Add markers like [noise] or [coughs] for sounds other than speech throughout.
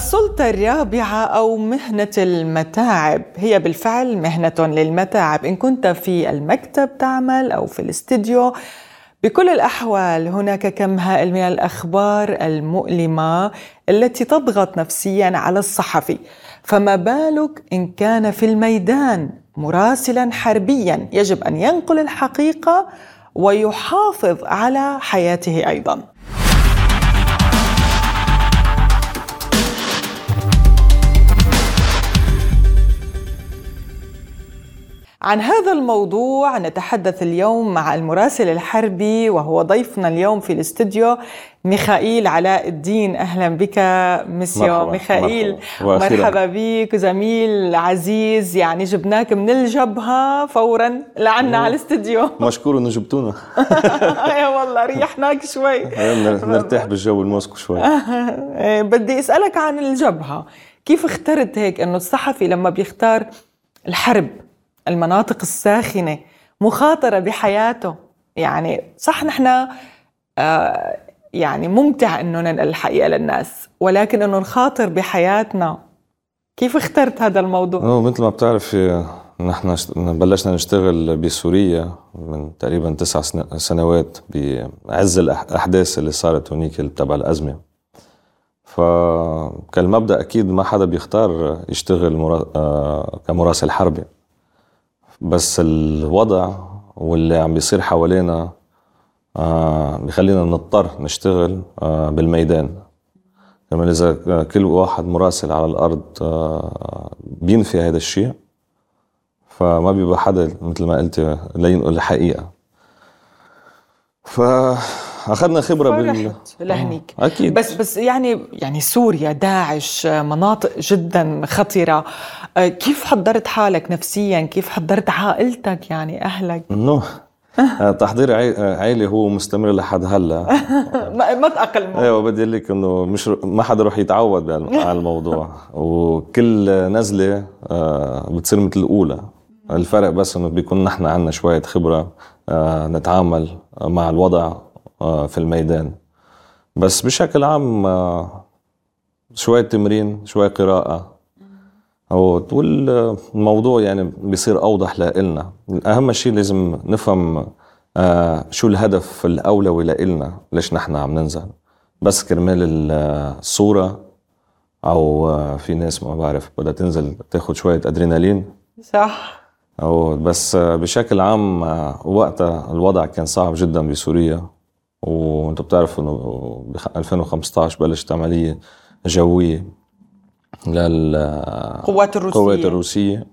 السلطة الرابعة أو مهنة المتاعب. هي بالفعل مهنة للمتاعب. إن كنت في المكتب تعمل أو في الاستديو بكل الأحوال هناك كم هائل من الأخبار المؤلمة التي تضغط نفسيا على الصحفي. فما بالك إن كان في الميدان مراسلا حربيا يجب أن ينقل الحقيقة ويحافظ على حياته أيضا. عن هذا الموضوع نتحدث اليوم مع المراسل الحربي وهو ضيفنا اليوم في الاستوديو ميخائيل علاء الدين. أهلا بك مسيو مرحبا ميخائيل. مرحبا, مرحبا بك زميل عزيز يعني جبناك من الجبهة فورا لعنا على الاستوديو. [laughs] مشكور إنه جبتونا. [laughs] يا والله ريحناك شوي. [laughs] نرتاح بالجو الموسكو شوي. إيه، بدي أسألك عن الجبهة. كيف اخترت هيك إنه الصحفي لما بيختار الحرب المناطق الساخنة مخاطرة بحياته يعني صح نحن آه يعني ممتع إنه ننقل الحقيقة للناس ولكن إنه نخاطر بحياتنا كيف اخترت هذا الموضوع؟ أوه مثل ما بتعرفي نحن بلشنا نشتغل بسوريا من تقريبا تسع سنوات بعز الأحداث اللي صارت هنيك تبع الأزمة فكالمبدا أكيد ما حدا بيختار يشتغل. آه كمراسل حربي بس الوضع واللي عم بيصير حوالينا آه بخلينا نضطر نشتغل آه بالميدان. كمان إذا كل واحد مراسل على الأرض آه بينفي هذا الشيء فما بيبقى حدا مثل ما قلت لينقل الحقيقة. ف أخذنا خبرة بال لهنيك آه، أكيد. بس بس يعني يعني سوريا داعش مناطق جدا خطره آه، كيف حضرت حالك نفسيا؟ كيف حضرت عائلتك يعني أهلك؟ نو آه، تحضير عائلي هو مستمر لحد هلأ. [laughs] ما تأقلم. أيوه بدي أقول لك إنه مش ما حدا رح يتعود على [laughs] الموضوع. وكل نزلة بتصير مثل الأولى. الفرق بس إنه بيكون نحن عندنا شوية خبرة نتعامل مع الوضع آه، في الميدان. بس بشكل عام آه، شوية تمرين شوية قراءة والموضوع يعني بيصير أوضح لإلنا. أهم شيء لازم نفهم آه، شو الهدف الأولوي لإلنا ليش نحن عم ننزل. بس كرمال الصورة أو في ناس ما بعرف بدها تنزل تاخد شوية أدرينالين. صح. أو بس بشكل عام وقتها الوضع كان صعب جدا بسوريا. وانت بتعرف إنه ب 2015 بلشت عملية جوية. للقوات الروسية. القوات الروسية.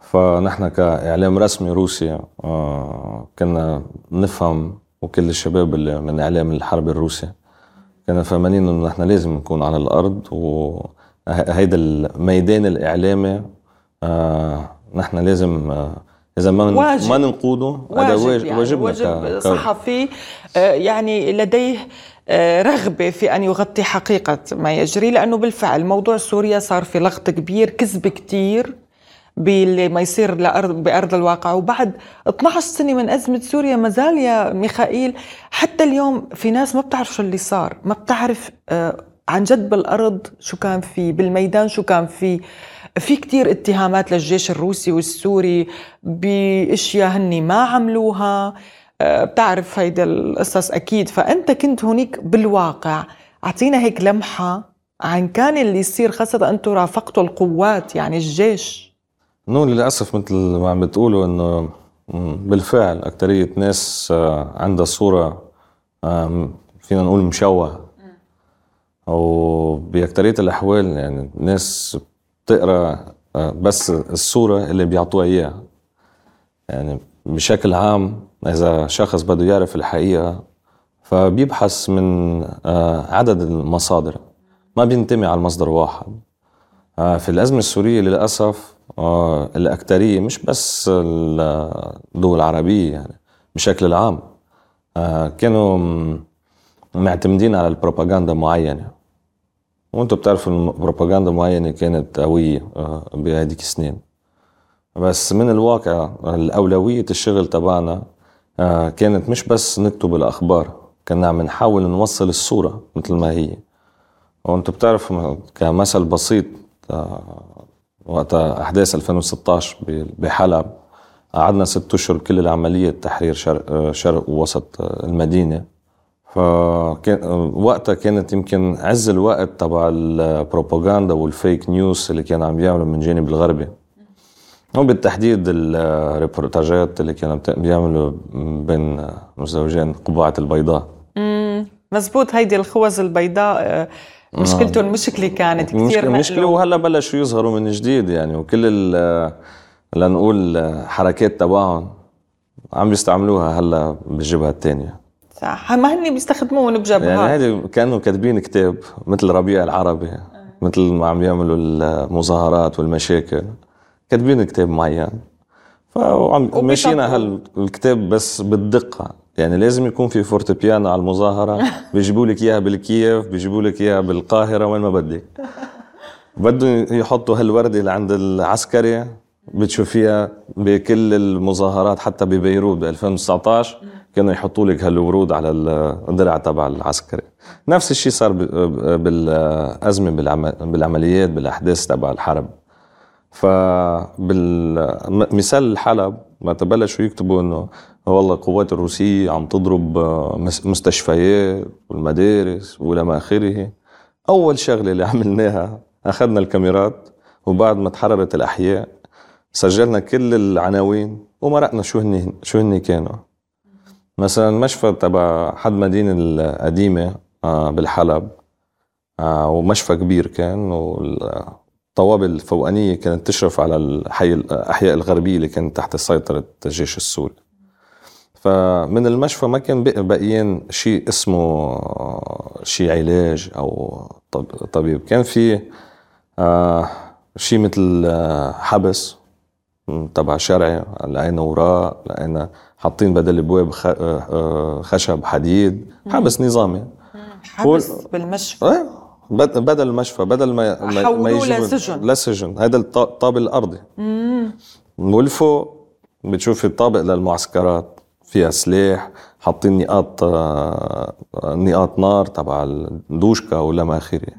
فنحن كإعلام رسمي روسي آه، كنا نفهم وكل الشباب اللي من إعلام الحرب الروسي كنا فاهمين إنه نحن لازم نكون على الأرض. وهيدا الميدان الإعلامي آه، نحن لازم آه، إذا ما واجب. ما ننقوده هذا واجب يعني واجب صحفي يعني لديه رغبة في أن يغطي حقيقة ما يجري لأنه بالفعل موضوع سوريا صار في لغط كبير كذب كتير باللي ما يصير لأرض بأرض الواقع. وبعد 12 سنة من أزمة سوريا ما زال يا ميخائيل حتى اليوم في ناس ما بتعرف شو اللي صار ما بتعرف آه، عن جد بالأرض شو كان في بالميدان شو كان في. في كتير اتهامات للجيش الروسي والسوري بأشياء هني ما عملوها. آه، بتعرف هيدا القصص أكيد. فأنت كنت هونيك بالواقع. أعطينا هيك لمحة عن كان اللي يصير خاصة أنتم رافقتوا القوات يعني الجيش. نو للأسف مثل ما عم بتقولوا إنه بالفعل اكثريه ناس آه، عندها صورة فينا نقول مشوه أو باكثريه الأحوال يعني ناس تقرا آه، بس الصورة اللي بيعطوها إياها. يعني بشكل عام إذا شخص بده يعرف الحقيقة فبيبحث من آه، عدد المصادر. ما بينتمي على المصدر واحد. آه، في الأزمة السورية للأسف الأكترية مش بس الدول العربية يعني بشكل العام كانوا معتمدين على البروباغندا معينة. وأنتم بتعرفوا البروباغندا معينة كانت قوية آه، بهذيك السنين. بس من الواقع الأولوية الشغل تبعنا آه، كانت مش بس نكتب الأخبار كنا عم نحاول نوصل الصورة مثل ما هي. وانت بتعرف كمثل بسيط آه، وقت أحداث 2016 بحلب قعدنا ست أشهر كل العملية تحرير شرق, شرق ووسط المدينة. فكان وقتها كانت يمكن عز الوقت تبع البروباغندا والفيك نيوز اللي كانوا عم بيعملوا من الجانب الغربي. وبالتحديد الريبورتاجات اللي كانوا بيعملوا بين مزدوجين قبعة البيضاء. امم مزبوط هيدي الخوذ البيضاء آه، مشكلتهم آه. مشكلة كانت كثير مشكلة وهلا بلشوا يظهروا من جديد يعني وكل لنقول حركات تبعهم عم بيستعملوها هلا بالجبهة الثانية صح. ما هن بيستخدموهم بجبهة يعني هيدي كانوا كاتبين كتاب مثل ربيع العربي مثل ما عم يعملوا المظاهرات والمشاكل. كاتبين كتاب معين. فمشينا هالكتاب بس بالدقة. يعني لازم يكون في فورت بيانو على المظاهرة. [laughs] بيجيبوا لك إياها بالكييف بيجيبوا لك إياها بالقاهرة وين ما بدك. بدهم يحطوا هالوردة اللي عند العسكري بتشوفيها بكل المظاهرات حتى ببيروت ب 2019 كانوا يحطوا لك هالورود على الدرع تبع العسكري. نفس الشيء صار بالأزمة بالعمليات بالأحداث تبع الحرب. فبالمثال الحلب ما تبلشوا يكتبوا إنه والله القوات الروسية عم تضرب مستشفيات والمدارس والى آخره. أول شغلة اللي عملناها أخذنا الكاميرات وبعد ما تحررت الأحياء سجلنا كل العناوين ومرقنا شو هن شو هن كانوا. مثلا مشفى تبع حد مدينة القديمة آه، بالحلب آه، ومشفى كبير كان الطوابل الفوقانية كانت تشرف على الحي الأحياء الغربية اللي كانت تحت سيطرة الجيش السوري فمن المشفى ما كان باقيين شيء اسمه شيء علاج أو طبيب. كان في آه، شيء مثل آه، حبس تبع شرعي لقينا وراء لقينا حاطين بدل الابواب آه، خشب حديد. حبس نظامي. حبس بالمشفى. إيه. بدل المشفى بدل ما ما يجيبوا لسجن لسجن هذا الطابق الأرضي. والفوق بتشوفي الطابق للمعسكرات. فيها سلاح حاطين نقاط آه، نقاط نار تبع الدوشكا ولا ما اخره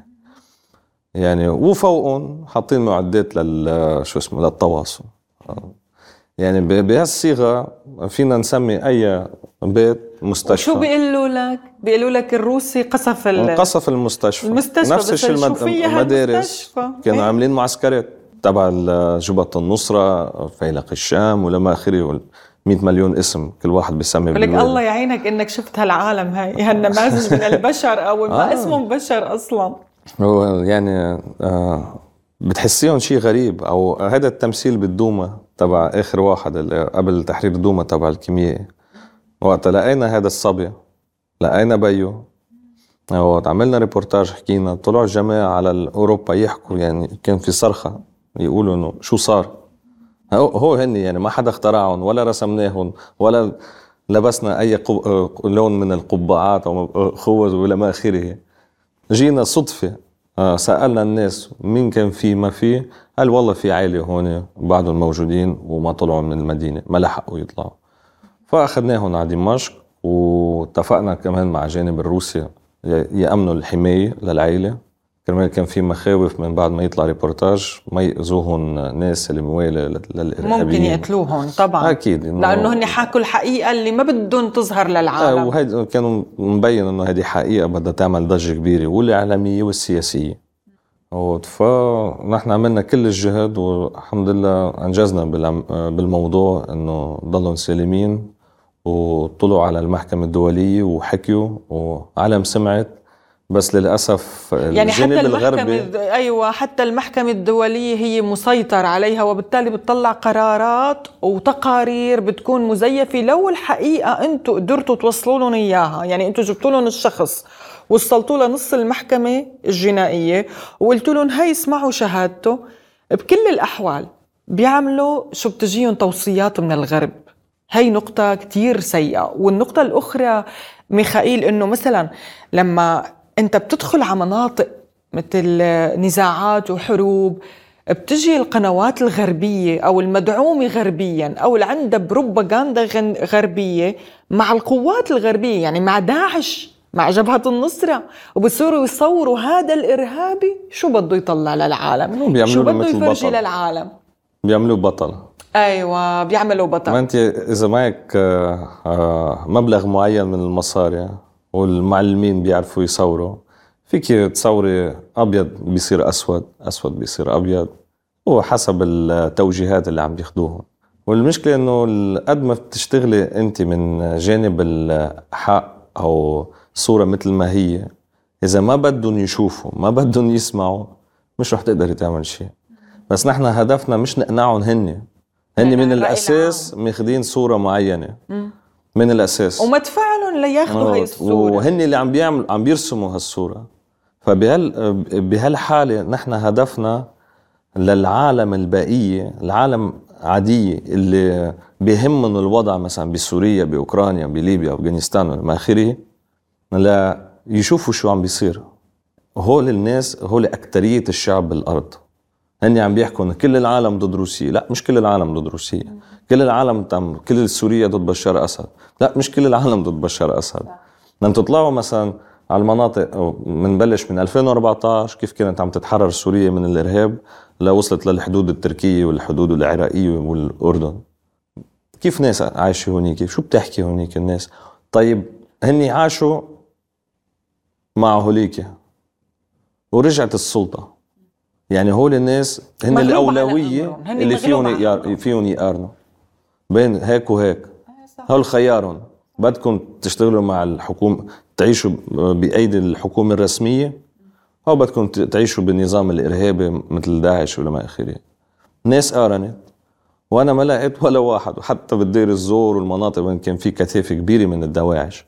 يعني. وفوقهم حاطين معدات لل شو اسمه للتواصل. يعني بهالصيغة فينا نسمي أي بيت مستشفى شو بيقولوا لك؟ بيقولوا لك الروسي قصف قصف المستشفى المستشفى نفس الشيء المد... المدارس كانوا إيه؟ عاملين معسكرات تبع جبهة النصرة فيلق الشام ولما آخره 100 مليون اسم كل واحد بيسمي لك الله يعينك إنك شفت هالعالم هاي هالنماذج من [laughs] البشر أو ما آه. اسمهم بشر أصلا هو يعني آه بتحسيهم شيء غريب أو هذا التمثيل بالدوما تبع آخر واحد اللي قبل تحرير دوما تبع الكيميائي وقت لقينا هذا الصبي لقينا بيو. وقت عملنا ريبورتاج حكينا طلعوا الجماعة على اوروبا يحكوا يعني كان في صرخة يقولوا إنه شو صار. هو, هو هن يعني ما حدا اخترعهم ولا رسمناهم ولا لبسنا أي لون من القبعات أو خوذ ولا ما أخره. جينا صدفة آه، سألنا الناس مين كان في ما في. قال والله في عائلة هون بعضهم موجودين وما طلعوا من المدينة؟ ما لحقوا يطلعوا. فاخذناهم على دمشق واتفقنا كمان مع جانب الروسي يأمنوا الحماية للعائلة. كرمال كان في مخاوف من بعد ما يطلع ريبورتاج ما يأذوهم ناس اللي موالي للإرهابيين. ممكن يقتلوهم طبعا. أكيد. إنه لأنه هن حكوا الحقيقة اللي ما بدهم تظهر للعالم. آه وهيدي كانوا مبين إنه هذه حقيقة بدها تعمل ضجة كبيرة والإعلامية والسياسية. فنحن عملنا كل الجهد والحمد لله أنجزنا بالموضوع إنه ضلوا سالمين وطلعوا على المحكمة الدولية وحكيوا وعلم سمعت. بس للأسف يعني حتى المحكمة أيوه حتى المحكمة الدولية هي مسيطر عليها وبالتالي بتطلع قرارات وتقارير بتكون مزيفة. لو الحقيقة أنتم قدرتوا توصلوا لهم إياها يعني أنتم جبتوا لهم الشخص وصلتوا لنص المحكمة الجنائية وقلتوا لهم هي اسمعوا شهادته. بكل الأحوال بيعملوا شو بتجيهم توصيات من الغرب. هي نقطة كتير سيئة. والنقطة الأخرى ميخائيل إنه مثلا لما أنت بتدخل على مناطق مثل نزاعات وحروب بتجي القنوات الغربية أو المدعومة غربيا أو اللي عندها بروباغندا غربية مع القوات الغربية يعني مع داعش مع جبهة النصرة وبصيروا يصوروا هذا الإرهابي شو بده يطلع للعالم؟ شو بده يفرجي للعالم؟ بيعملوه بطل. أيوه بيعملوا بطل. ما أنت إذا معك آه، آه، مبلغ معين من المصاري والمعلمين بيعرفوا يصوروا فيك تصوري أبيض بيصير أسود أسود بيصير أبيض وحسب التوجيهات اللي عم بياخذوها والمشكلة إنه قد ما بتشتغلي أنت من جانب الحق أو صورة مثل ما هي. إذا ما بدهم يشوفوا ما بدهم يسمعوا مش رح تقدري تعمل شيء. بس نحن هدفنا مش نقنعهم هن هن من الأساس ماخذين صورة معينة. من الأساس. ومدفع لهم لياخذوا هاي الصورة. وهن اللي عم بيعمل عم بيرسموا هالصورة. فبهال بهالحالة نحن هدفنا للعالم البقية العالم عادية اللي بيهمهم الوضع مثلا بسوريا بأوكرانيا بليبيا أفغانستان والى آخره لا يشوفوا شو عم بيصير. هول الناس هول أكترية الشعب بالأرض. هني عم بيحكوا كل العالم ضد روسيا لا مش كل العالم ضد روسيا كل العالم تم كل سوريا ضد بشار أسد. لا مش كل العالم ضد بشار أسد. لما تطلعوا مثلا على المناطق بنبلش من 2014 كيف كانت عم تتحرر سوريا من الإرهاب لوصلت للحدود التركية والحدود العراقية والأردن. كيف ناس عايشة هونيك؟ شو بتحكي هونيك الناس؟ طيب هني عاشوا مع هوليك ورجعت السلطة. يعني هول الناس هن الأولوية اللي فيهم فيهم يقارنوا. بين هيك وهيك. هول خيارهم. بدكم تشتغلوا مع الحكومة تعيشوا بأيدي الحكومة الرسمية أو بدكم تعيشوا بالنظام الإرهابي مثل داعش ولا ما اخره ناس قارنت. وأنا ما لقيت ولا واحد. وحتى بالدير الزور والمناطق وين كان في كثافة كبيرة من الدواعش.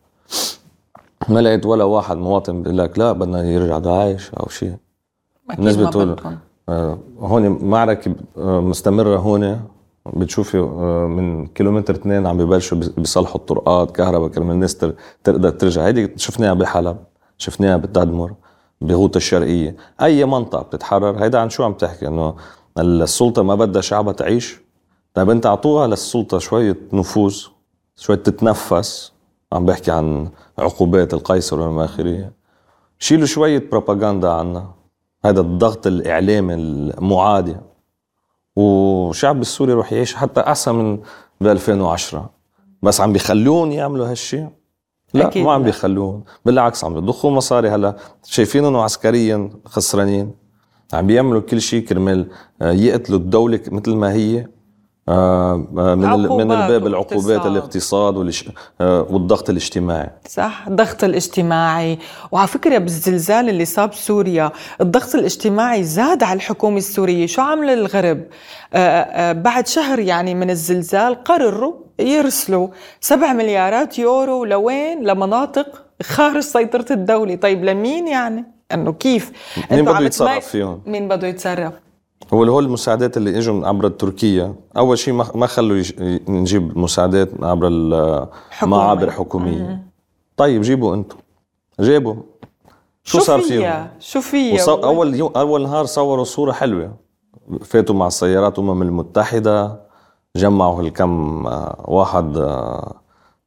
ما لقيت ولا واحد مواطن بيقول لك لا بدنا يرجع داعش أو شيء. الناس بتقول آه هون معركة آه مستمرة هون. بتشوفي آه من كيلومتر اثنين عم ببلشوا بيصلحوا الطرقات كهرباء كرمال الناس تقدر ترجع. هيدي شفناها بحلب شفناها بتدمر بغوطة الشرقية. أي منطقة بتتحرر هيدا عن شو عم تحكي؟ إنه السلطة ما بدها شعبها تعيش؟ طيب أنت أعطوها للسلطة شوية نفوذ شوية تتنفس. عم بحكي عن عقوبات القيصر وما آخره. شيلوا شوية بروباغندا عنا. هذا الضغط الإعلامي المعادي. والشعب السوري روح يعيش حتى أحسن من ب 2010 بس عم بيخلون يعملوا هالشيء لا أكيد ما عم بيخلوهم بالعكس عم بيضخوا مصاري. هلا شايفين انه عسكريا خسرانين. عم بيعملوا كل شيء كرمال آه، يقتلوا الدولة مثل ما هي. من من الباب العقوبات الاقتصاد والضغط الاجتماعي. صح الضغط الاجتماعي. وعلى فكرة بالزلزال اللي صاب سوريا الضغط الاجتماعي زاد على الحكومة السورية. شو عمل الغرب؟ بعد شهر يعني من الزلزال قرروا يرسلوا 7 مليارات يورو لوين؟ لمناطق خارج سيطرة الدولة. طيب لمين يعني؟ أنه كيف؟ مين بده يتصرف فيهم؟ مين بده يتصرف؟ هو هول المساعدات اللي إجوا عبر تركيا. أول شيء ما خلوا نجيب مساعدات عبر المعابر حكومية. طيب جيبوا أنتم. جابوا شو صار فيهم؟ شو فيها أول يوم أول نهار صوروا صورة حلوة. فاتوا مع السيارات الامم المتحدة جمعوا هالكم آه، واحد آه،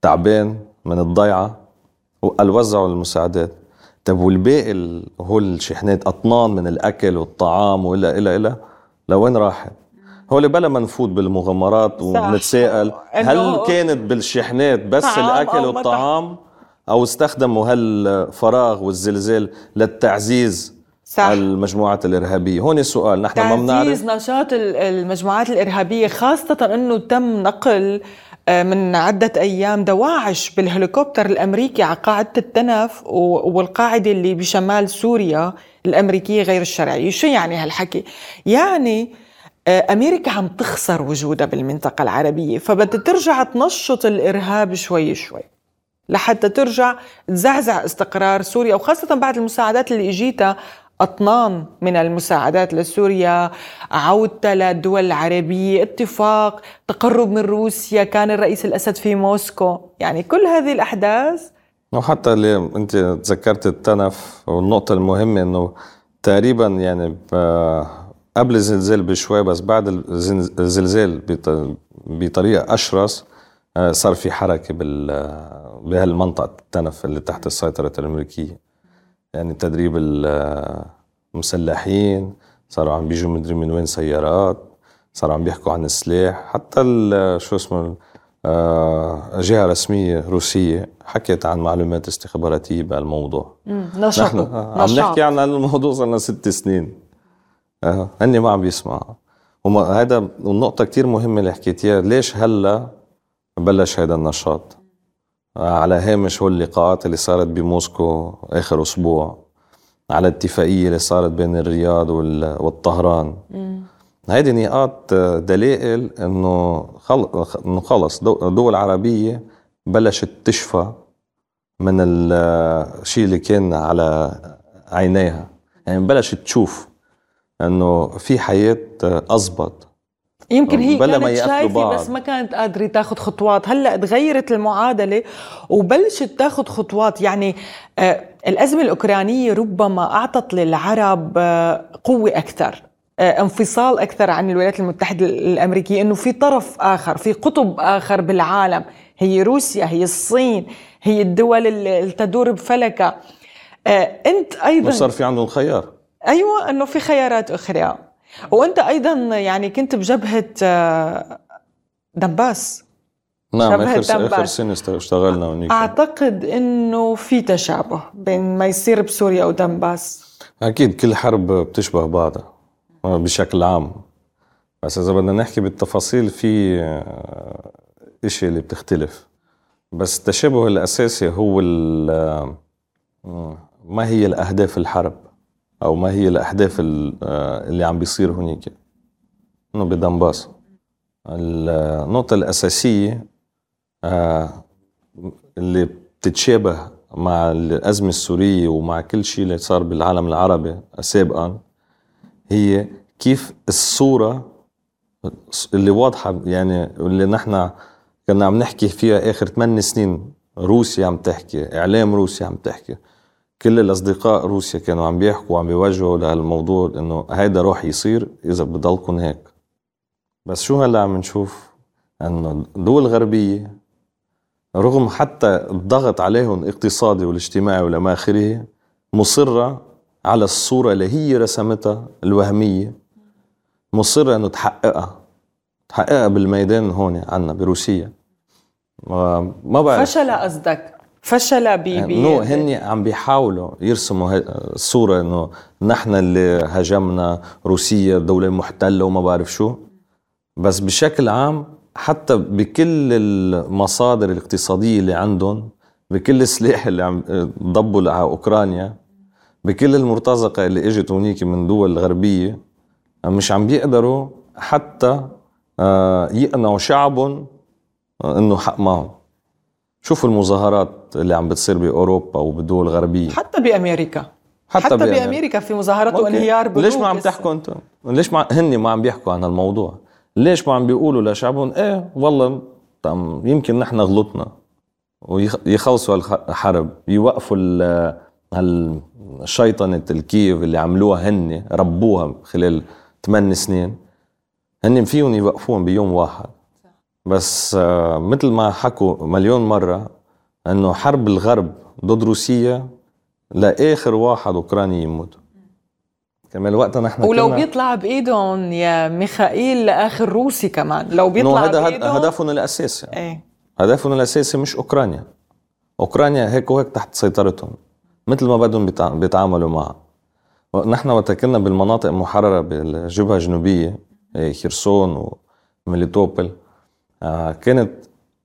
تعبان من الضيعة وقال وزعوا المساعدات. طيب والباقي هو الشحنات أطنان من الأكل والطعام والى إلى إلى لوين راحت؟ هو بلا ما نفوت بالمغامرات ونتساءل هل كانت بالشحنات بس الأكل والطعام أو استخدموا هالفراغ والزلزال للتعزيز صح. المجموعات الإرهابية هون السؤال نحن ما بنعرف تعزيز نشاط المجموعات الإرهابية خاصة أنه تم نقل من عدة أيام دواعش بالهليكوبتر الأمريكي على قاعدة التنف والقاعدة اللي بشمال سوريا الأمريكية غير الشرعية شو يعني هالحكي؟ يعني آه، أمريكا عم تخسر وجودها بالمنطقة العربية فبدها ترجع تنشط الإرهاب شوي شوي لحتى ترجع تزعزع استقرار سوريا وخاصة بعد المساعدات اللي إجيتها أطنان من المساعدات لسوريا عودة للدول العربية اتفاق تقرب من روسيا. كان الرئيس الأسد في موسكو. يعني كل هذه الأحداث وحتى اللي أنت تذكرت التنف والنقطة المهمة أنه تقريبا يعني قبل الزلزال بشوي بس بعد الزلزال بطريقة أشرس آه، صار في حركة بال بهالمنطقة التنف اللي تحت السيطرة الأمريكية. يعني تدريب المسلحين صاروا عم بيجوا مدري من وين سيارات صاروا عم بيحكوا عن السلاح حتى شو اسمه آه، جهة رسمية روسية حكت عن معلومات استخباراتية بهالموضوع. نشاط نحن آه، عم نحكي عن الموضوع صار لنا ست سنين. آه، هن ما عم بيسمعوا هذا النقطة كتير مهمة اللي حكيتيها ليش هلأ بلش هذا النشاط؟ على هامش هو اللقاءات اللي صارت بموسكو آخر أسبوع على الاتفاقية اللي صارت بين الرياض والطهران. هيدي نقاط دلائل إنه إنه خلص دول عربيه بلشت تشفى من الشيء اللي كان على عينيها. يعني بلشت تشوف إنه في حياة أزبط. يمكن هي كانت شايفة بس ما كانت قادرة تاخذ خطوات. هلأ تغيرت المعادلة وبلشت تاخذ خطوات. يعني آه الأزمة الأوكرانية ربما أعطت للعرب آه قوة أكثر آه، انفصال أكثر عن الولايات المتحدة الأمريكية إنه في طرف آخر في قطب آخر بالعالم هي روسيا هي الصين هي الدول اللي تدور بفلكها آه، أنت أيضا صار في عندهم خيار. أيوه إنه في خيارات أخرى. وانت أيضا يعني كنت بجبهة آه، دنباس نعم آخر آخر سنة اشتغلنا هناك أعتقد إنه في تشابه بين ما يصير بسوريا ودنباس أكيد كل حرب بتشبه بعضها بشكل عام. بس إذا بدنا نحكي بالتفاصيل في آه، إشي اللي بتختلف. بس التشابه الأساسي هو آه، ما هي الأهداف الحرب. أو ما هي الاهداف آه، اللي عم بيصير هناك إنه بدنباس النقطة الأساسية اللي بتتشابه مع الأزمة السورية ومع كل شيء اللي صار بالعالم العربي سابقا هي كيف الصورة اللي واضحة يعني اللي نحن كنا عم نحكي فيها آخر ثمان سنين روسيا عم تحكي إعلام روسيا عم تحكي. كل الأصدقاء روسيا كانوا عم بيحكوا وعم بيوجهوا لهالموضوع إنه هيدا روح يصير إذا بضلكم هيك. بس شو هلأ عم نشوف؟ إنه الدول الغربية رغم حتى الضغط عليهم الاقتصادي والاجتماعي والى اخره مصرة على الصورة اللي هي رسمتها الوهمية مصرة إنه تحققها تحققها بالميدان هون عنا بروسيا. ما بعرف. فشل قصدك. فشل ب يعني نو هن عم بيحاولوا يرسموا الصورة إنه نحن اللي هاجمنا روسيا دولة محتلة وما بعرف شو. بس بشكل عام حتى بكل المصادر الاقتصادية اللي عندهم بكل السلاح اللي عم ضبوا على أوكرانيا بكل المرتزقة اللي إجت هونيك من دول غربية مش عم بيقدروا حتى آه، يقنعوا شعبهم آه، إنه حق معهم. شوفوا المظاهرات اللي عم بتصير بأوروبا وبالدول الغربيه حتى بأمريكا. حتى, حتى بأمريكا. بأمريكا في مظاهرات وانهيار بنوك. ليش ما عم تحكوا أنتم؟ ليش ما هن ما عم بيحكوا عن الموضوع؟ ليش ما عم بيقولوا لشعبهم إيه والله يمكن نحن غلطنا. ويخلصوا الحرب يوقفوا هالشيطنة الكيف اللي عملوها هن ربوها خلال ثمان سنين. هن فيهم يوقفوهم بيوم واحد. بس آه، مثل ما حكوا مليون مرة إنه حرب الغرب ضد روسيا لآخر واحد أوكراني يموت. كمان وقتها نحن ولو بيطلع بإيدهم يا ميخائيل لآخر روسي كمان. لو بيطلع هذا هدفهم الأساسي. إيه. هدفهم الأساسي مش أوكرانيا. أوكرانيا هيك وهيك تحت سيطرتهم مثل ما بدهم بيتعاملوا معها. نحن وقت كنا بالمناطق المحررة بالجبهة الجنوبية خرسون وميليتوبل. كانت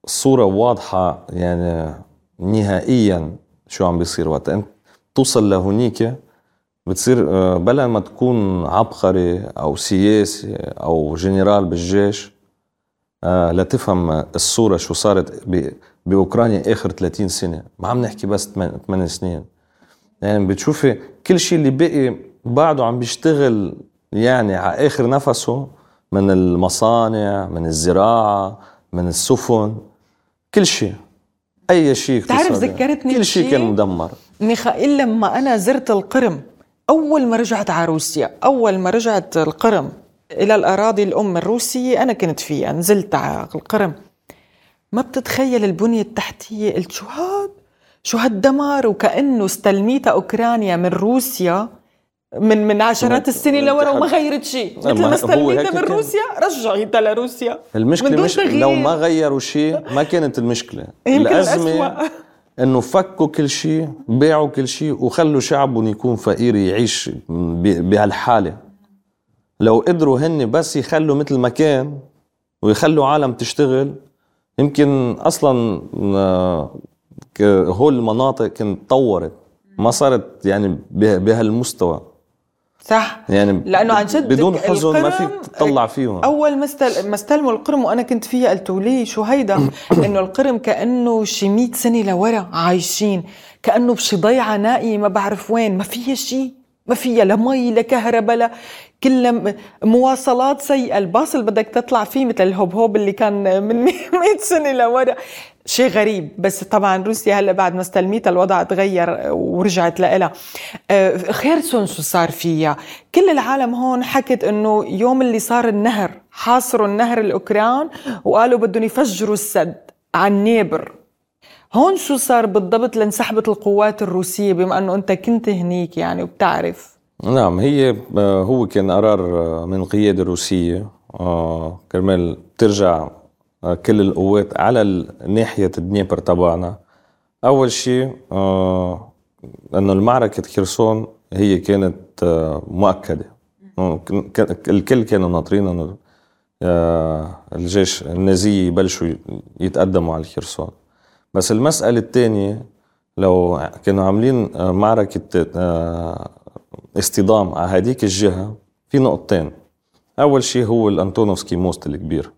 الصورة واضحة يعني نهائيا شو عم بيصير وقت أنت توصل لهونيك بتصير آه، بلا ما تكون عبقري أو سياسي أو جنرال بالجيش آه، لتفهم الصورة شو صارت بأوكرانيا آخر 30 سنة. ما عم نحكي بس 8 سنين. يعني بتشوفي كل شيء اللي بقي بعده عم بيشتغل يعني على آخر نفسه. من المصانع من الزراعة من السفن كل شيء. أي شيء بتعرف ذكرتني كل شيء كان مدمر. ميخائيل لما أنا زرت القرم أول ما رجعت على روسيا أول ما رجعت القرم إلى الأراضي الأم الروسية أنا كنت فيها نزلت على القرم. ما بتتخيل البنية التحتية قلت شو هاد؟ شو هالدمار وكأنه استلميتها أوكرانيا من روسيا. من من عشرات السنين لورا وما غيرت شيء. مثل ما استلميتها من روسيا رجعيتها لروسيا. المشكلة مش لو ما غيروا شيء ما كانت المشكلة. الأزمة إنه فكوا كل شيء باعوا كل شيء وخلوا شعبهم يكون فقير يعيش بهالحالة. لو قدروا هن بس يخلوا مثل ما كان ويخلوا عالم تشتغل يمكن أصلا آه، هول المناطق كانت تطورت ما صارت يعني بهالمستوى. صح. يعني لأنه عن جد بدون حزن ما فيك تطلع فيهم. أول ما ما استلموا القرم وأنا كنت فيها قلتوا لي شو هيدا [coughs] إنه القرم كأنه شي 100 سنة لورا عايشين كأنه بشي ضيعة نائية ما بعرف وين ما فيها شيء ما فيها لا مي لا كهرباء لا كلها مواصلات سيئة. الباص اللي بدك تطلع فيه مثل الهوب هوب اللي كان من [laughs] 100 سنة لورا. شيء غريب بس طبعا روسيا هلا بعد ما استلميتها الوضع تغير ورجعت لها آه، خيرسون شو صار فيها؟ كل العالم هون حكت إنه يوم اللي صار النهر حاصروا النهر الأوكران وقالوا بدهم يفجروا السد ع دنيبر. هون شو صار بالضبط لانسحبت القوات الروسية؟ بما أنه أنت كنت هنيك يعني وبتعرف. نعم هي آه، هو كان قرار آه، من القيادة الروسية. آه، كرمال ترجع كل القوات على ناحية الدنيبر تبعنا. أول شيء أنه المعركة خرسون هي كانت مؤكدة. الكل كانوا ناطرين أنه الجيش النازي يبلشوا يتقدموا على الخرسون بس المسألة الثانية لو كانوا عاملين آه، معركة آه، اصطدام على هذيك الجهة في نقطتين. أول شيء هو الأنتونوفسكي موست الكبير.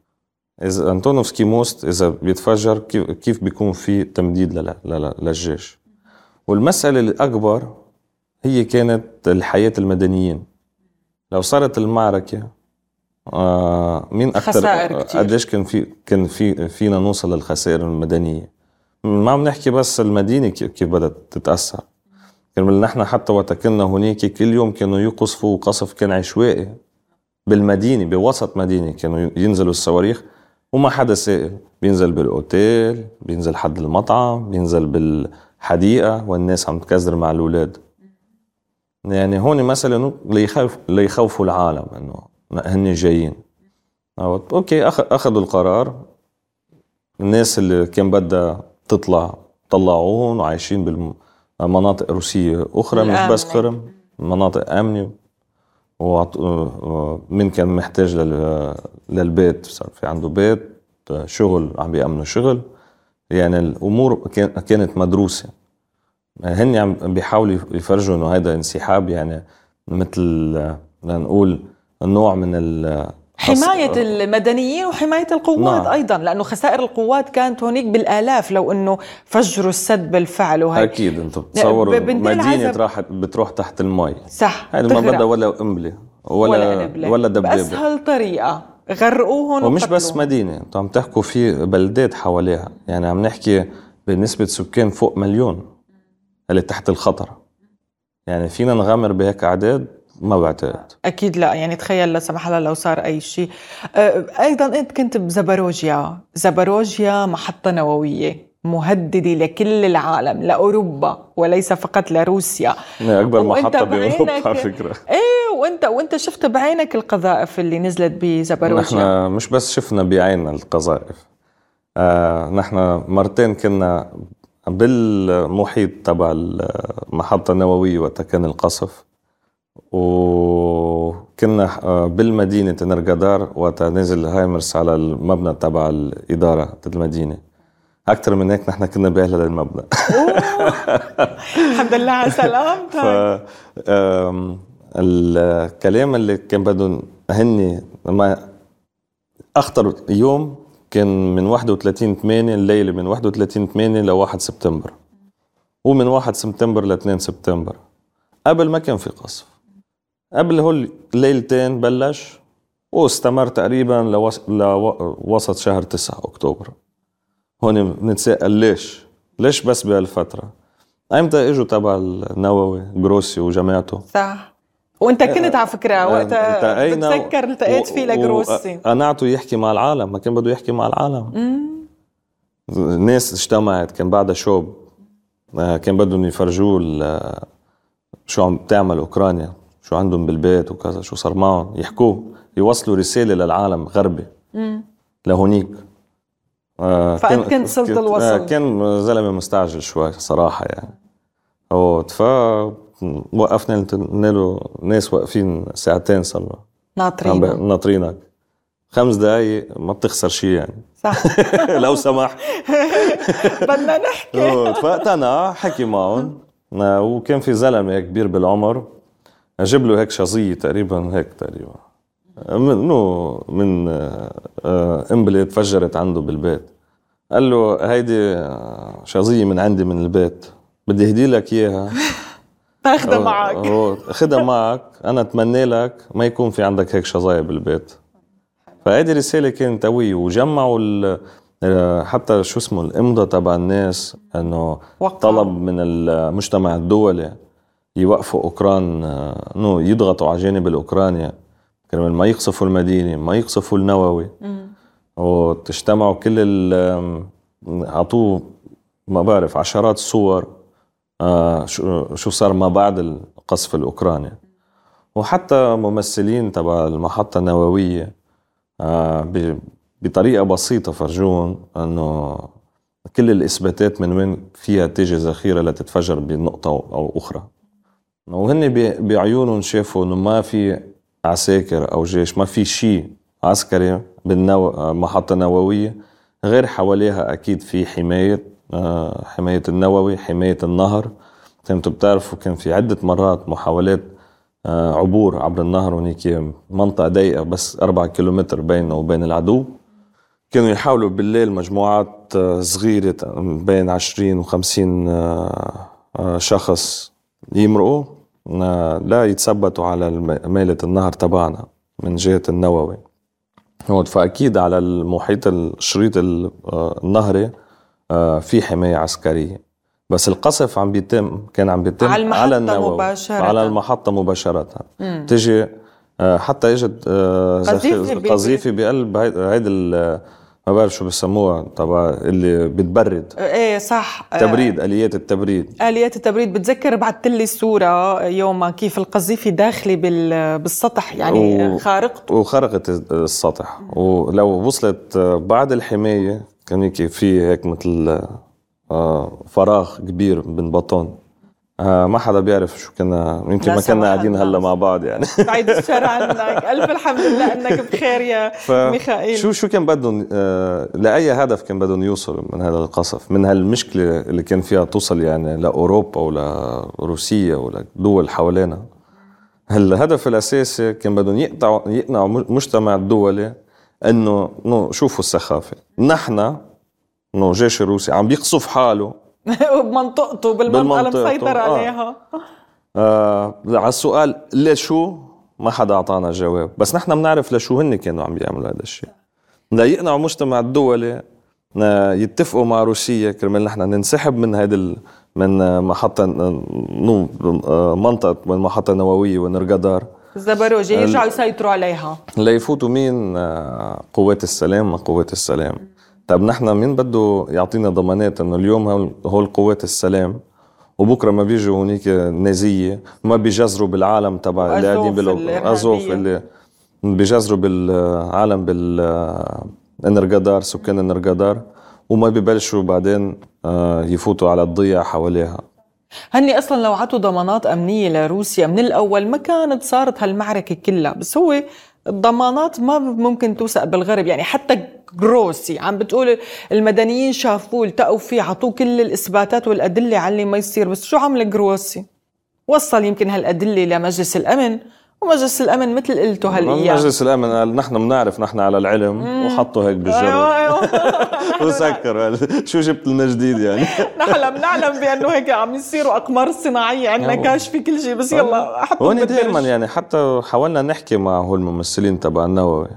إذا أنتونوفسكي موست إذا بيتفجر كيف بيكون في تمديد للجيش؟ والمسألة الأكبر هي كانت الحياة المدنيين. لو صارت المعركة آه مين أكثر قديش كان في كان في فينا نوصل للخسائر المدنية؟ ما عم نحكي بس المدينة كيف بدأت تتأثر. كرمال نحن حتى وقت كنا هناك كل يوم كانوا يقصفوا قصف كان عشوائي بالمدينة بوسط مدينة كانوا ينزلوا الصواريخ. وما حدا سائل. بينزل بالأوتيل بينزل حد المطعم بينزل بالحديقة والناس عم تكزر مع الأولاد. يعني هون مثلا ليخوف ليخوفوا العالم إنه هن جايين. أوكي أخذوا القرار. الناس اللي كان بدها تطلع طلعوهم وعايشين بالمناطق روسية أخرى مش بس قرم مناطق آمنة. ومن كان محتاج للبيت صار في عنده بيت شغل عم بيأمنوا شغل. يعني الأمور كانت مدروسة. هن عم بيحاولوا يفرجوا إنه هذا انسحاب يعني مثل لنقول نوع من حماية المدنيين وحماية القوات نعم. أيضا لأنه خسائر القوات كانت هونيك بالآلاف لو أنه فجروا السد بالفعل وهي أكيد أنتم بتصوروا مدينة راحت بتروح تحت المي. صح هذه ما بدها ولا قنبلة ولا ولا, ولا دبابة بأسهل طريقة. غرقوهم ومش بس مدينة أنتم عم تحكوا في بلدات حواليها. يعني عم نحكي بنسبة سكان فوق مليون اللي تحت الخطر. يعني فينا نغامر بهيك أعداد ما بعتقد. أكيد لا يعني تخيل لا سمح الله لو صار أي شيء. أه، أيضا أنت كنت بزبروجيا زبروجيا محطة نووية مهددة لكل العالم لأوروبا وليس فقط لروسيا. أكبر محطة بأوروبا على فكرة. إيه وانت وأنت شفت بعينك القذائف اللي نزلت بزبروجيا نحن مش بس شفنا بعيننا القذائف. آه نحن مرتين كنا بالمحيط تبع المحطة النووية وقت كان القصف. وكنا آه، بالمدينة نرجدار وقت نزل هايمرس على المبنى تبع الإدارة المدينة. أكثر من هيك نحن كنا بأهل المبنى. الحمد لله على سلامتك [laughs] الكلام اللي كان بدهم هني ما أخطر يوم كان من 31 8 الليلة من 31 8 ل 1 سبتمبر. ومن 1 سبتمبر ل 2 سبتمبر. قبل ما كان في قصف. قبل هول الليلتين بلش واستمر تقريبا لوسط شهر 9 أكتوبر هون بنتساءل ليش؟ ليش بس بهالفترة؟ ايمتى إجوا تبع النووي جروسي وجماعته؟ صح وأنت كنت على فكرة وقتها بتذكر التقيت فيه لجروسي قنعته يحكي مع العالم ما كان بده يحكي مع العالم الناس اجتمعت كان بعدها شوب آه، كان بدهم يفرجوه شو عم تعمل أوكرانيا شو عندهم بالبيت وكذا شو صار معهم؟ يحكوه يوصلوا رسالة للعالم غربي. لهونيك. آه فانت كنت صرت الوصل آه كان زلمة مستعجل شوي صراحة يعني. هو ف وقفنا له ناس واقفين ساعتين صار له ناطرينك. ناطرينك. خمس دقايق ما بتخسر شيء يعني. صح. [laughs] لو سمحت. [laughs] بدنا نحكي. فاقتنع حكي معهم. آه، وكان في زلمة كبير بالعمر. جاب له هيك شظيه تقريبا هيك تقريبا. منو من قنبله آه، تفجرت عنده بالبيت. قال له هيدي آه، شظيه من عندي من البيت. بدي أهدي لك إياها. [laughs] تاخذها معك. خدها معك. أنا أتمنى لك ما يكون في عندك هيك شظايا بالبيت. فهيدي رسالة كانت قوية. وجمعوا آه، حتى شو اسمه الامضه تبع الناس إنه طلب من المجتمع الدولي يوقفوا أوكران انه يضغطوا على جانب الأوكرانيا. كرمال ما يقصفوا المدينة ما يقصفوا النووي. وتجتمعوا كل ال أعطوه ما بعرف عشرات الصور آه شو صار ما بعد القصف الأوكراني. وحتى ممثلين تبع المحطة النووية آه بطريقة بسيطة فرجون إنه كل الإثباتات من وين فيها تيجي ذخيرة لتتفجر بنقطة أو أخرى. وهن بعيونهم شافوا إنه ما في عساكر أو جيش ما في شيء عسكري بالمحطه النوويه غير حواليها أكيد في حماية آه، حماية النووي حماية النهر. أنتم بتعرفوا كان في عدة مرات محاولات آه، عبور عبر النهر هناك منطقة ضيقة بس أربعة كيلومتر بينه وبين العدو. كانوا يحاولوا بالليل مجموعات آه، صغيرة بين 20 و 50 شخص يمرقوا. لا يتثبتوا على ميلة النهر تبعنا من جهة النووي. فأكيد على المحيط الشريط النهري آه، في حماية عسكرية. بس القصف عم بيتم كان عم بيتم على المحطة على النووي مباشرة. على المحطة مباشرة. تجي آه، حتى إجت آه، قذيفة بقلب هيدي ما بعرف شو بسموها. تبع اللي بتبرد. إيه صح. تبريد آليات التبريد. آليات التبريد. بتذكر بعثت لي الصورة يوم كيف القذيفة داخلة بالسطح يعني و... خارقته. وخرقت السطح. ولو وصلت بعد الحماية كان في هيك مثل آه، فراغ كبير من بطون آه ما حدا بيعرف شو كنا يمكن ما كنا قاعدين هلا مع بعض يعني. [laughs] بعيد [laughs] الشر عنك. ألف الحمد لله إنك بخير يا ف... ميخائيل. شو شو كان بدهم آه لأي هدف كان بدهم يوصلوا من هذا القصف من هالمشكلة اللي كان فيها توصل يعني لأوروبا ولا روسيا ولا دول حوالينا؟ الهدف الأساسي كان بدهم يقطعوا يقنعوا المجتمع الدولي إنه شوفوا السخافة. نحن انه الجيش الروسي عم بيقصف حاله [laughs] بمنطقته بالمنطقة المسيطر آه. عليها. آه على السؤال لشو ما حدا أعطانا جواب؟ بس نحن بنعرف لشو هن كانوا عم بيعملوا هذا الشيء. يقنعوا المجتمع الدولي يتفقوا مع روسيا كرمال نحن ننسحب من هيدي من محطة نو منطقة من المحطة النووية ونرقدار الزبروجة يرجعوا يسيطروا عليها. ليفوتوا مين؟ آه، قوات السلام. ما قوات السلام؟ طيب نحن مين بده يعطينا ضمانات إنه اليوم هول قوات السلام وبكرة ما بيجوا هونيك نازية ما بيجزروا بالعالم تبع اللي قاعدين بالازوف اللي بيجزروا بالعالم بالانرجدار سكان انرجدار وما ببلشوا بعدين آه، يفوتوا على الضيع حواليها. هني أصلا لو عطوا ضمانات أمنية لروسيا من الأول ما كانت صارت هالمعركة كلها بس هو الضمانات ما ممكن توثق بالغرب يعني حتى جروسي عم بتقول المدنيين شافوه التقوا فيه عطوه كل الإثباتات والأدلة على اللي ما يصير. بس شو عمل جروسي؟ وصل يمكن هالأدلة لمجلس الأمن. ومجلس الأمن مثل قلتوا هالايام مجلس الأمن قال نحن بنعرف نحن على العلم وحطوا هيك بالجرد أيوة أيوة. [laughs] [laughs] وسكر شو جبت لنا جديد يعني؟ [laughs] نحن بنعلم بأنه هيك عم يصيروا أقمار صناعية. عندنا كاشفه كل شيء بس يلا حطوا هون دائما يعني حتى حاولنا نحكي مع هول الممثلين تبع النووي.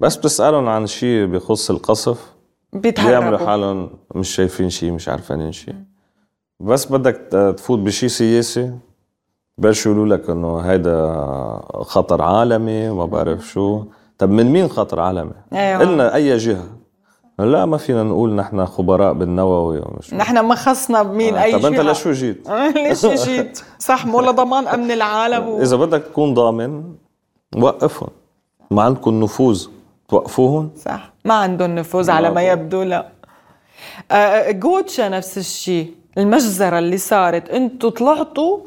بس بتسألهم عن شيء بخص القصف. بيعملوا حالهم مش شايفين شيء مش عارفين شيء. بس بدك تفوت بشيء سياسي؟ بلشوا يقولوا لك إنه هيدا خطر عالمي وما بعرف شو طب من مين خطر عالمي؟ أيوة. قلنا أي جهة لا ما فينا نقول نحن خبراء بالنووي ومش نحن ما خصنا بمين آه. أي شيء طب أنت لشو جيت؟ ليش جيت؟ [laughs] صح مو لضمان أمن العالم و... إذا بدك تكون ضامن وقفهم ما عندكم نفوذ توقفوهم صح ما عندهم نفوذ على ما يبدو لا آه جوتشا نفس الشيء المجزرة اللي صارت أنتوا طلعتوا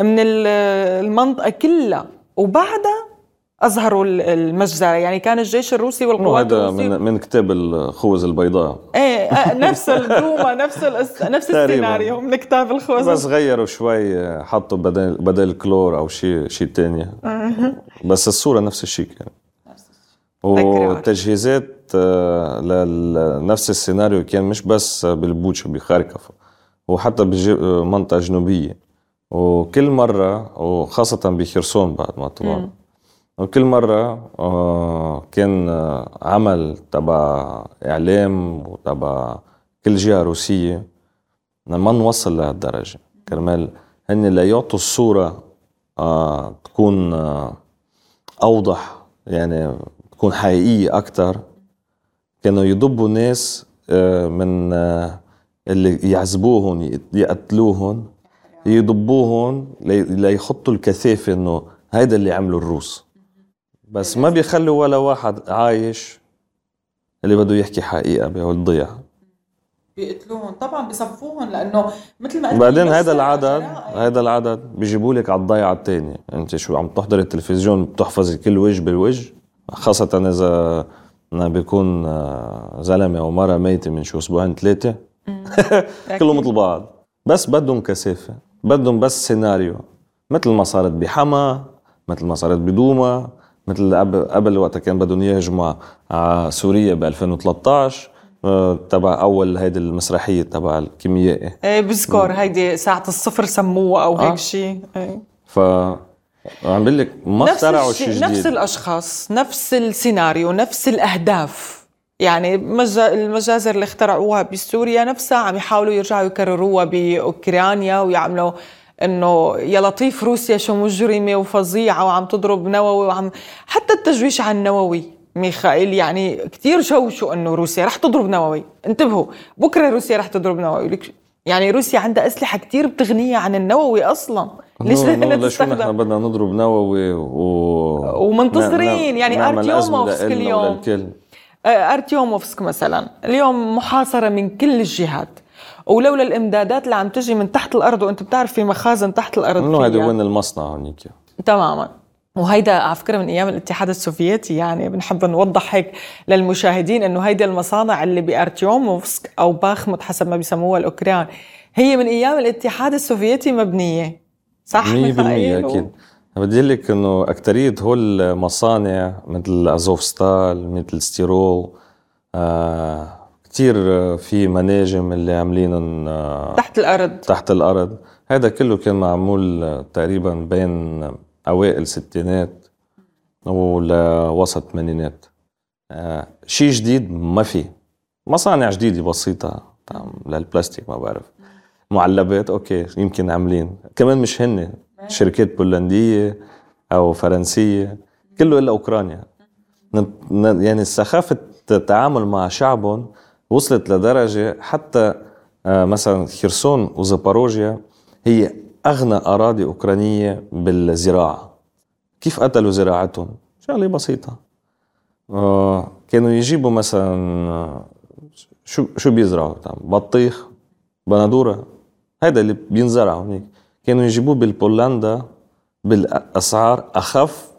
من المنطقة كلها. وبعدها أظهروا المجزرة. يعني كان الجيش الروسي والقوات هذا الروسية من, من كتاب الخوذ البيضاء. إيه نفس الدوما [laughs] نفس نفس السيناريو من كتاب الخوذ. بس غيروا شوي حطوا بدل بدل كلور أو شيء شيء ثاني [laughs] بس الصورة نفس الشيء كان. والتجهيزات آه، لنفس السيناريو كان مش بس بالبوتشا بخاركف وحتى بمنطقه جنوبية. وكل مرة وخاصة بخرسون بعد ما طلعوا وكل مرة آه، كان عمل تبع إعلام وتبع كل جهة روسية. ما نوصل لهالدرجة. كرمال هن ليعطوا الصورة آه، تكون آه، أوضح يعني تكون حقيقية أكتر. كانوا يضبوا ناس من اللي يعذبوهم يقتلوهم يضبوهم ليحطوا الكثافة إنه هيدا اللي عمله الروس. بس ما بيخلوا ولا واحد عايش اللي بده يحكي حقيقة بيضيع بيقتلوهم طبعا بيصفوهم لأنه مثل ما بعدين هذا العدد هذا العدد بيجيبوا لك على الضيعة الثانية أنت شو عم تحضر التلفزيون بتحفظي كل وجه بالوجه خاصة إذا بيكون آه، زلمة أو مرة ميتة من شو أسبوعين ثلاثة. [laughs] كلهم مثل بعض. بس بدهم كثافه بدهم بس سيناريو. مثل ما صارت بحما مثل ما صارت بدوما مثل قبل قبل وقت كان بدهم يهجموا على سوريا ب 2013 آه، تبع أول هيدي المسرحية تبع الكيميائي. إيه بذكر هيدي ساعة الصفر سموها أو هيك آه. شيء إيه. ف عم بقول لك ما اخترعوا شيء جديد نفس الأشخاص نفس السيناريو نفس الأهداف. يعني المجازر اللي اخترعوها بسوريا نفسها عم يحاولوا يرجعوا يكرروها بأوكرانيا ويعملوا إنه يا لطيف روسيا شو مجرمة وفظيعة وعم تضرب نووي وعم حتى التجويش على النووي ميخائيل يعني كثير شوشوا إنه روسيا رح تضرب نووي. انتبهوا بكرة روسيا رح تضرب نووي. يعني روسيا عندها أسلحة كثير بتغنيها عن النووي أصلا. ليش بدنا ليش نحن بدنا نضرب نووي و... ومنتصرين يعني ارتيوموفسك اليوم آه، أرتيوموفسك مثلا. اليوم محاصرة من كل الجهات. ولولا الإمدادات اللي عم تجي من تحت الأرض وأنت بتعرف في مخازن تحت الأرض انه هيدا وين المصنع هونيك؟ تماما. وهيدا على فكرة من أيام الاتحاد السوفيتي يعني بنحب نوضح هيك للمشاهدين إنه هيدي المصانع اللي بأرتيوموفسك أو باخمت حسب ما بيسموها الأوكران هي من أيام الاتحاد السوفيتي مبنية. صح؟ 100% أكيد. بدي قلك إنه اكثريه هول المصانع مثل ازوفستال مثل ستيرول آه كتير في مناجم اللي عاملين تحت الأرض. تحت الأرض. هذا كله كان معمول تقريبا بين أوائل الستينات ولوسط الثمانينات آه، شيء جديد ما في. مصانع جديدة بسيطة للبلاستيك ما بعرف. معلبات أوكي يمكن عاملين. كمان مش هن شركات بولندية أو فرنسية كله إلا أوكرانيا. يعني سخافة التعامل مع شعبهم وصلت لدرجة حتى آه، مثلا خرسون وزاباروجيا هي أغنى أراضي أوكرانية بالزراعة. كيف قتلوا زراعتهم؟ شغلة بسيطة. آه، كانوا يجيبوا مثلا آه، شو شو بيزرعوا؟ بطيخ بندورة. هذا اللي بينزرع هناك كانوا يجيبوه بالبولندا بالأسعار أخف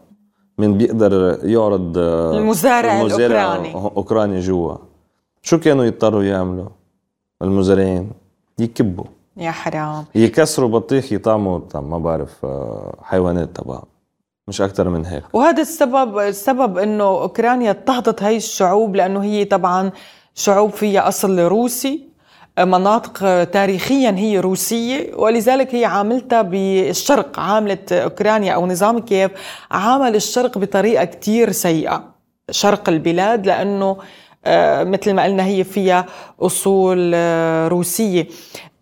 من بيقدر يعرض المزارع, المزارع الأوكراني. أوكراني جوا. شو كانوا يضطروا يعملوا المزارعين؟ يكبوا. يا حرام. يكسروا بطيخ يطعموا ما بعرف آه، حيوانات تبعهم مش أكثر من هيك. وهذا السبب السبب إنه أوكرانيا اضطهدت هاي الشعوب لأنه هي طبعا شعوب فيها أصل روسي. مناطق تاريخيا هي روسية ولذلك هي عاملتها بالشرق عاملت أوكرانيا أو نظام كييف عامل الشرق بطريقة كتير سيئة. شرق البلاد لأنه آه، مثل ما قلنا هي فيها أصول آه، روسية.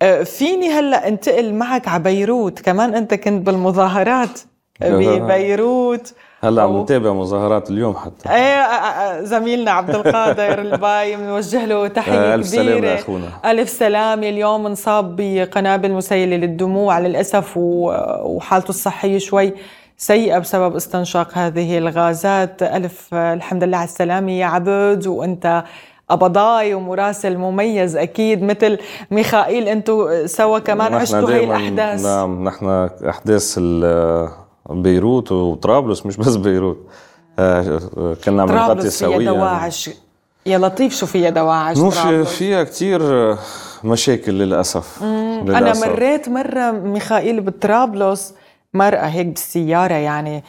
آه، فيني هلأ انتقل معك على بيروت. كمان أنت كنت بالمظاهرات. ببيروت. هلا عم نتابع مظاهرات اليوم حتى. إيه زميلنا عبد القادر [laughs] الباي بنوجه له تحية ألف كبيرة. سلامة أخونا. ألف سلامة. اليوم انصاب بقنابل مسيلة للدموع للأسف وحالته الصحية شوي سيئة بسبب استنشاق هذه الغازات. ألف الحمد لله على السلامة يا عبد. وأنت قبضاي ومراسل مميز أكيد مثل ميخائيل. أنتم سوا كمان عشتوا هي الأحداث. نعم نحن أحداث بيروت وطرابلس مش بس بيروت. آه، كنا عم نغطي سويا طرابلس فيها دواعش. يا لطيف شو فيها دواعش مش فيها كثير مشاكل للأسف. للأسف أنا مريت مرة ميخائيل بطرابلس مرأة هيك بالسيارة يعني.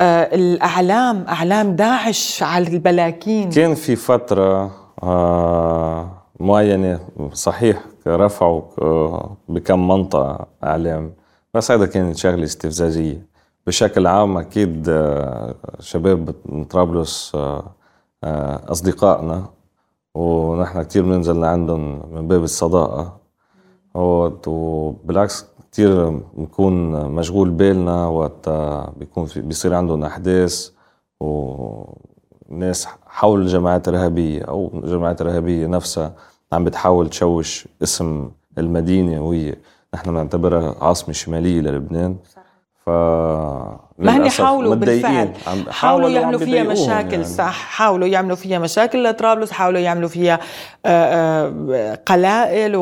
آه الأعلام أعلام داعش على البلاكين. كان في فترة آه معينة صحيح رفعوا آه بكم منطقة أعلام. بس هذا كانت شغلة استفزازية. بشكل عام أكيد آه شباب من طرابلس آه آه أصدقائنا ونحن كتير بننزل لعندهم من باب الصداقة. وبالعكس كتير بنكون مشغول بالنا وقت بيكون في بيصير عندهم أحداث وناس حول الجماعات الإرهابية أو الجماعات الإرهابية نفسها عم بتحاول تشوش اسم المدينة وهي نحن بنعتبرها عاصمة شمالية للبنان. ف ما هن حاولوا بالفعل. حاولوا يعملوا فيها مشاكل يعني. صح. حاولوا يعملوا فيها مشاكل لطرابلس حاولوا يعملوا فيها آه، آه، قلائل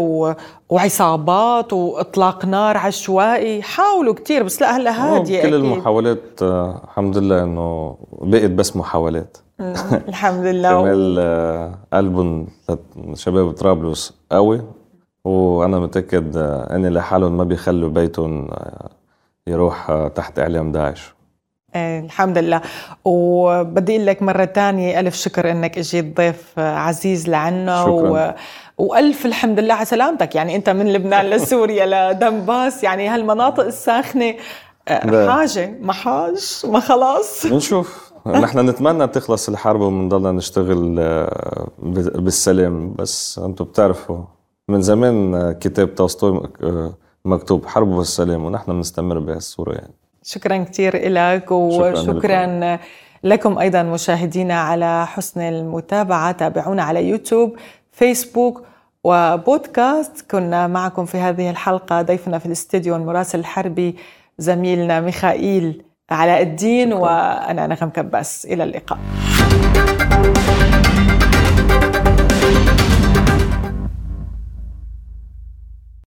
وعصابات وإطلاق نار عشوائي. حاولوا كثير بس لا هلا هادية كل. المحاولات آه، الحمد لله إنه بقت بس محاولات. الحمد [laughs] لله. كمال قلبهم شباب طرابلس قوي وأنا متأكد أني لحالهم ما بيخلوا بيتهم يروح تحت إعلام داعش. إيه الحمد لله. وبدي أقول لك مرة ثانية ألف شكر إنك إجيت ضيف عزيز لعنا. شكرا. و... وألف الحمد لله على سلامتك. يعني أنت من لبنان لسوريا [laughs] لدنباس. يعني هالمناطق الساخنة آه، حاجة ما حاج ما خلاص. بنشوف. [laughs] نحن نتمنى تخلص الحرب وبنضلنا نشتغل آه، بالسلام بس أنتم بتعرفوا من زمان كتاب تولستوي آه، مكتوب حرب والسلام ونحن بنستمر بهالصورة يعني. شكرا كثير لك وشكرا لكم. أيضا مشاهدينا على حسن المتابعة. تابعونا على يوتيوب فيسبوك وبودكاست. كنا معكم في هذه الحلقة ضيفنا في الاستديو المراسل الحربي زميلنا ميخائيل علاء الدين شكرا. وأنا نغم كباس. إلى اللقاء.